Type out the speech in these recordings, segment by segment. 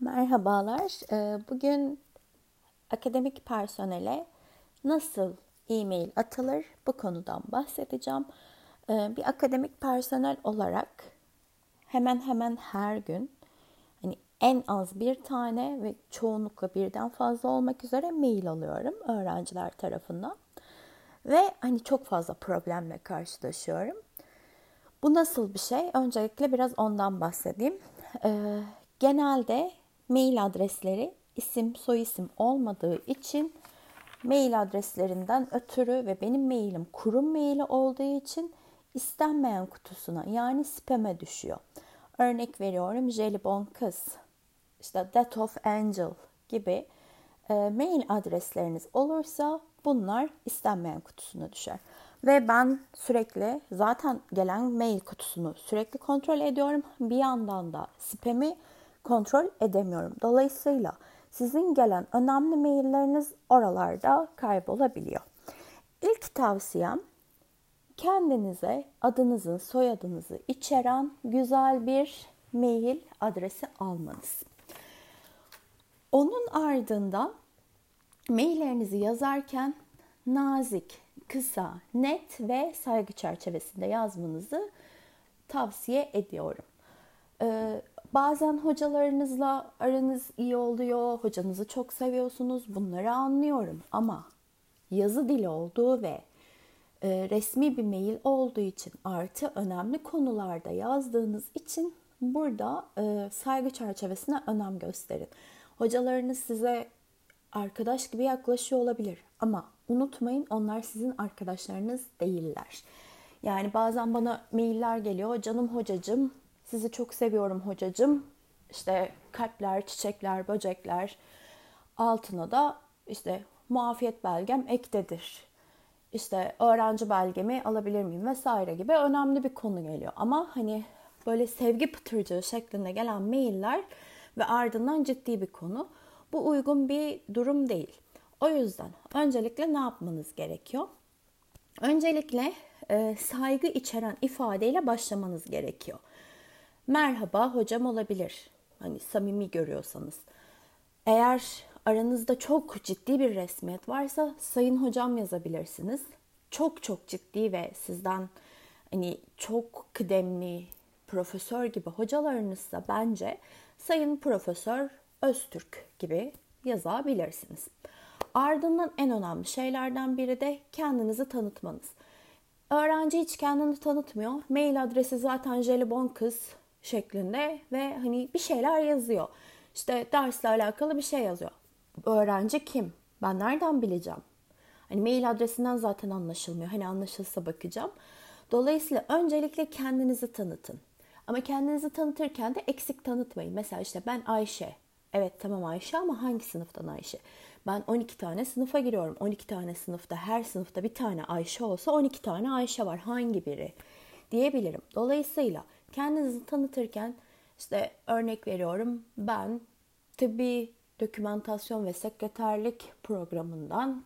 Merhabalar. Ee, bugün akademik personele nasıl e-mail atılır bu konudan bahsedeceğim. Ee, bir akademik personel olarak hemen hemen her gün hani en az bir tane ve çoğunlukla birden fazla olmak üzere mail alıyorum öğrenciler tarafından. Ve hani çok fazla problemle karşılaşıyorum. Bu nasıl bir şey? Öncelikle biraz ondan bahsedeyim. Ee, genelde mail adresleri isim soyisim olmadığı için mail adreslerinden ötürü ve benim mailim kurum maili olduğu için istenmeyen kutusuna yani spam'e düşüyor. Örnek veriyorum jelibon kız, işte that of angel gibi e, mail adresleriniz olursa bunlar istenmeyen kutusuna düşer. Ve ben sürekli zaten gelen mail kutusunu sürekli kontrol ediyorum. Bir yandan da spam'i kontrol edemiyorum. Dolayısıyla sizin gelen önemli mailleriniz oralarda kaybolabiliyor. İlk tavsiyem kendinize adınızın soyadınızı içeren güzel bir mail adresi almanız. Onun ardından maillerinizi yazarken nazik, kısa, net ve saygı çerçevesinde yazmanızı tavsiye ediyorum. Ee, Bazen hocalarınızla aranız iyi oluyor, hocanızı çok seviyorsunuz, bunları anlıyorum. Ama yazı dili olduğu ve e, resmi bir mail olduğu için artı önemli konularda yazdığınız için burada e, saygı çerçevesine önem gösterin. Hocalarınız size arkadaş gibi yaklaşıyor olabilir ama unutmayın onlar sizin arkadaşlarınız değiller. Yani bazen bana mailler geliyor. Canım hocacım sizi çok seviyorum hocacım. İşte kalpler, çiçekler, böcekler. Altına da işte muafiyet belgem ektedir. İşte öğrenci belgemi alabilir miyim vesaire gibi önemli bir konu geliyor. Ama hani böyle sevgi pıtırcığı şeklinde gelen mailler ve ardından ciddi bir konu. Bu uygun bir durum değil. O yüzden öncelikle ne yapmanız gerekiyor? Öncelikle e, saygı içeren ifadeyle başlamanız gerekiyor merhaba hocam olabilir. Hani samimi görüyorsanız. Eğer aranızda çok ciddi bir resmiyet varsa sayın hocam yazabilirsiniz. Çok çok ciddi ve sizden hani çok kıdemli profesör gibi hocalarınızsa bence sayın profesör Öztürk gibi yazabilirsiniz. Ardından en önemli şeylerden biri de kendinizi tanıtmanız. Öğrenci hiç kendini tanıtmıyor. Mail adresi zaten jelibon kız şeklinde ve hani bir şeyler yazıyor. İşte dersle alakalı bir şey yazıyor. Öğrenci kim? Ben nereden bileceğim? Hani mail adresinden zaten anlaşılmıyor. Hani anlaşılsa bakacağım. Dolayısıyla öncelikle kendinizi tanıtın. Ama kendinizi tanıtırken de eksik tanıtmayın. Mesela işte ben Ayşe. Evet tamam Ayşe ama hangi sınıftan Ayşe? Ben 12 tane sınıfa giriyorum. 12 tane sınıfta her sınıfta bir tane Ayşe olsa 12 tane Ayşe var. Hangi biri? Diyebilirim. Dolayısıyla Kendinizi tanıtırken işte örnek veriyorum ben tıbbi dokümantasyon ve sekreterlik programından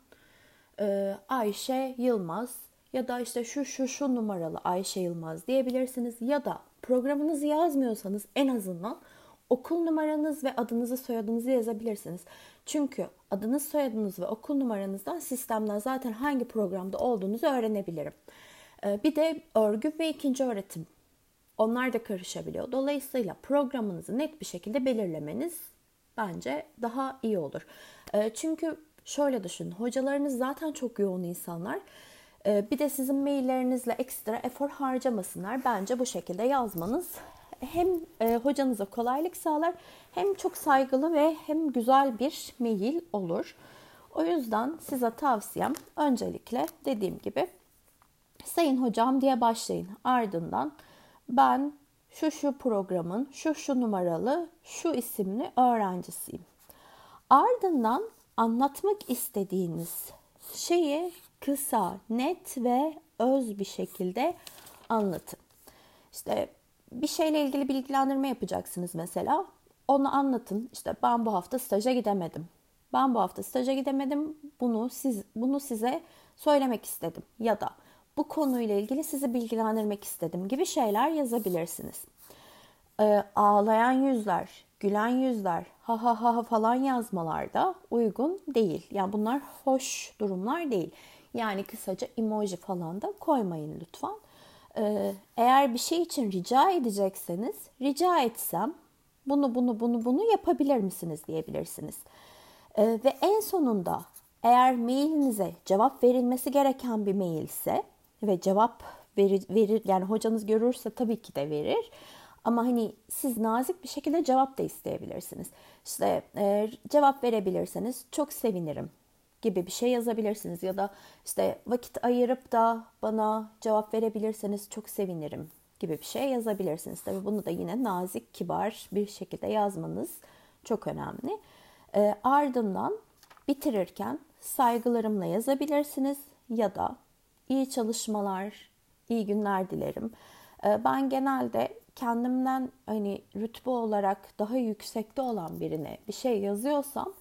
Ayşe Yılmaz ya da işte şu şu şu numaralı Ayşe Yılmaz diyebilirsiniz ya da programınızı yazmıyorsanız en azından okul numaranız ve adınızı soyadınızı yazabilirsiniz. Çünkü adınız soyadınız ve okul numaranızdan sistemden zaten hangi programda olduğunuzu öğrenebilirim. Bir de örgü ve ikinci öğretim onlar da karışabiliyor. Dolayısıyla programınızı net bir şekilde belirlemeniz bence daha iyi olur. Ee, çünkü şöyle düşünün. Hocalarınız zaten çok yoğun insanlar. Ee, bir de sizin maillerinizle ekstra efor harcamasınlar. Bence bu şekilde yazmanız hem e, hocanıza kolaylık sağlar hem çok saygılı ve hem güzel bir mail olur. O yüzden size tavsiyem öncelikle dediğim gibi sayın hocam diye başlayın. Ardından ben şu şu programın şu şu numaralı şu isimli öğrencisiyim. Ardından anlatmak istediğiniz şeyi kısa, net ve öz bir şekilde anlatın. İşte bir şeyle ilgili bilgilendirme yapacaksınız mesela. Onu anlatın. İşte ben bu hafta staja gidemedim. Ben bu hafta staja gidemedim. Bunu siz bunu size söylemek istedim ya da bu konuyla ilgili sizi bilgilendirmek istedim gibi şeyler yazabilirsiniz. e, ağlayan yüzler, gülen yüzler, ha ha ha falan yazmalar da uygun değil. Yani bunlar hoş durumlar değil. Yani kısaca emoji falan da koymayın lütfen. Ee, eğer bir şey için rica edecekseniz rica etsem bunu bunu bunu bunu yapabilir misiniz diyebilirsiniz. Ee, ve en sonunda eğer mailinize cevap verilmesi gereken bir mail ise ve cevap verir, verir yani hocanız görürse tabii ki de verir. Ama hani siz nazik bir şekilde cevap da isteyebilirsiniz. İşte e, cevap verebilirseniz çok sevinirim gibi bir şey yazabilirsiniz ya da işte vakit ayırıp da bana cevap verebilirseniz çok sevinirim gibi bir şey yazabilirsiniz. Tabi bunu da yine nazik, kibar bir şekilde yazmanız çok önemli. E, ardından bitirirken saygılarımla yazabilirsiniz ya da iyi çalışmalar, iyi günler dilerim. E, ben genelde kendimden hani rütbe olarak daha yüksekte olan birine bir şey yazıyorsam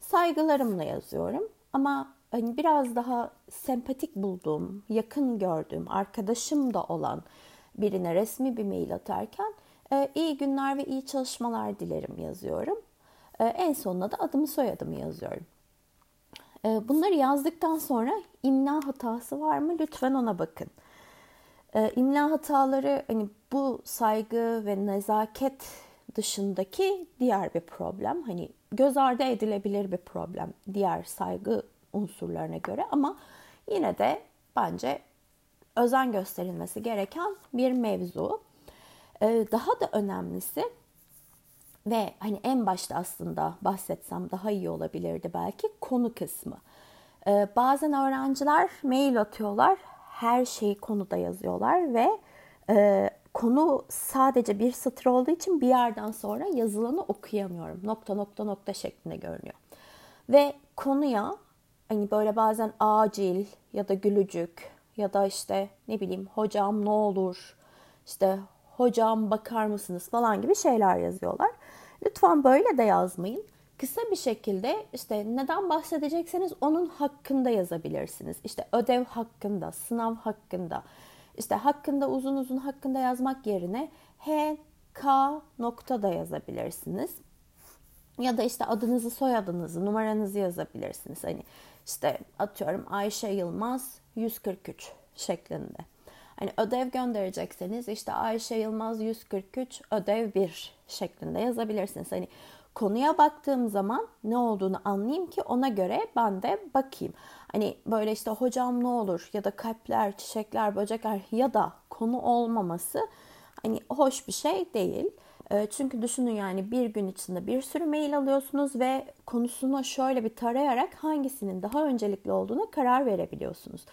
saygılarımla yazıyorum. Ama hani biraz daha sempatik bulduğum, yakın gördüğüm, arkadaşım da olan birine resmi bir mail atarken e, iyi günler ve iyi çalışmalar dilerim yazıyorum. E, en sonuna da adımı soyadımı yazıyorum. E, bunları yazdıktan sonra imla hatası var mı? Lütfen ona bakın. E, imla hataları hani bu saygı ve nezaket dışındaki diğer bir problem. Hani göz ardı edilebilir bir problem diğer saygı unsurlarına göre ama yine de bence özen gösterilmesi gereken bir mevzu. Ee, daha da önemlisi ve hani en başta aslında bahsetsem daha iyi olabilirdi belki konu kısmı. Ee, bazen öğrenciler mail atıyorlar, her şeyi konuda yazıyorlar ve e, konu sadece bir satır olduğu için bir yerden sonra yazılanı okuyamıyorum. Nokta nokta nokta şeklinde görünüyor. Ve konuya hani böyle bazen acil ya da gülücük ya da işte ne bileyim hocam ne olur işte hocam bakar mısınız falan gibi şeyler yazıyorlar. Lütfen böyle de yazmayın. Kısa bir şekilde işte neden bahsedecekseniz onun hakkında yazabilirsiniz. İşte ödev hakkında, sınav hakkında, işte hakkında uzun uzun hakkında yazmak yerine H, K nokta da yazabilirsiniz. Ya da işte adınızı, soyadınızı, numaranızı yazabilirsiniz. Hani işte atıyorum Ayşe Yılmaz 143 şeklinde. Hani ödev gönderecekseniz işte Ayşe Yılmaz 143 ödev 1 şeklinde yazabilirsiniz. Hani konuya baktığım zaman ne olduğunu anlayayım ki ona göre ben de bakayım. Hani böyle işte hocam ne olur ya da kalpler, çiçekler, böcekler ya da konu olmaması hani hoş bir şey değil. Ee, çünkü düşünün yani bir gün içinde bir sürü mail alıyorsunuz ve konusunu şöyle bir tarayarak hangisinin daha öncelikli olduğuna karar verebiliyorsunuz.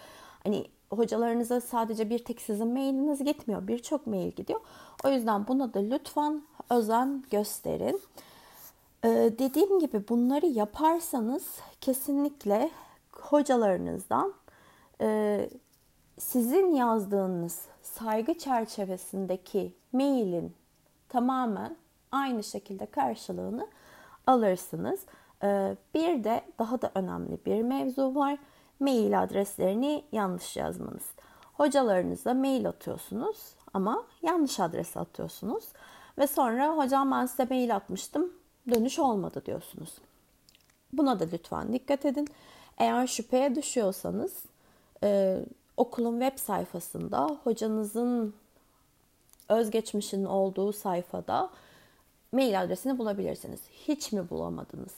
Hani hocalarınıza sadece bir tek sizin mailiniz gitmiyor. Birçok mail gidiyor. O yüzden buna da lütfen özen gösterin. Ee, dediğim gibi bunları yaparsanız kesinlikle hocalarınızdan e, sizin yazdığınız saygı çerçevesindeki mailin tamamen aynı şekilde karşılığını alırsınız. Ee, bir de daha da önemli bir mevzu var. Mail adreslerini yanlış yazmanız. Hocalarınıza mail atıyorsunuz ama yanlış adrese atıyorsunuz. Ve sonra hocam ben size mail atmıştım dönüş olmadı diyorsunuz. Buna da lütfen dikkat edin. Eğer şüpheye düşüyorsanız e, okulun web sayfasında hocanızın özgeçmişinin olduğu sayfada mail adresini bulabilirsiniz. Hiç mi bulamadınız?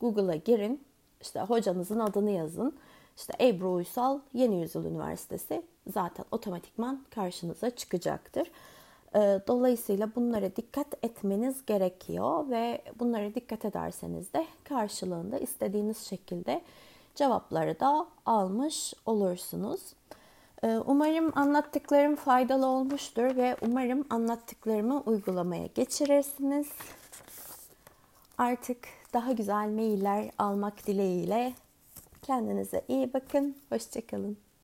Google'a girin, işte hocanızın adını yazın. İşte Ebru Uysal Yeni Yüzyıl Üniversitesi zaten otomatikman karşınıza çıkacaktır. Ee, dolayısıyla bunlara dikkat etmeniz gerekiyor ve bunlara dikkat ederseniz de karşılığında istediğiniz şekilde cevapları da almış olursunuz. Ee, umarım anlattıklarım faydalı olmuştur ve umarım anlattıklarımı uygulamaya geçirirsiniz. Artık daha güzel mailler almak dileğiyle kendinize iyi bakın. Hoşçakalın.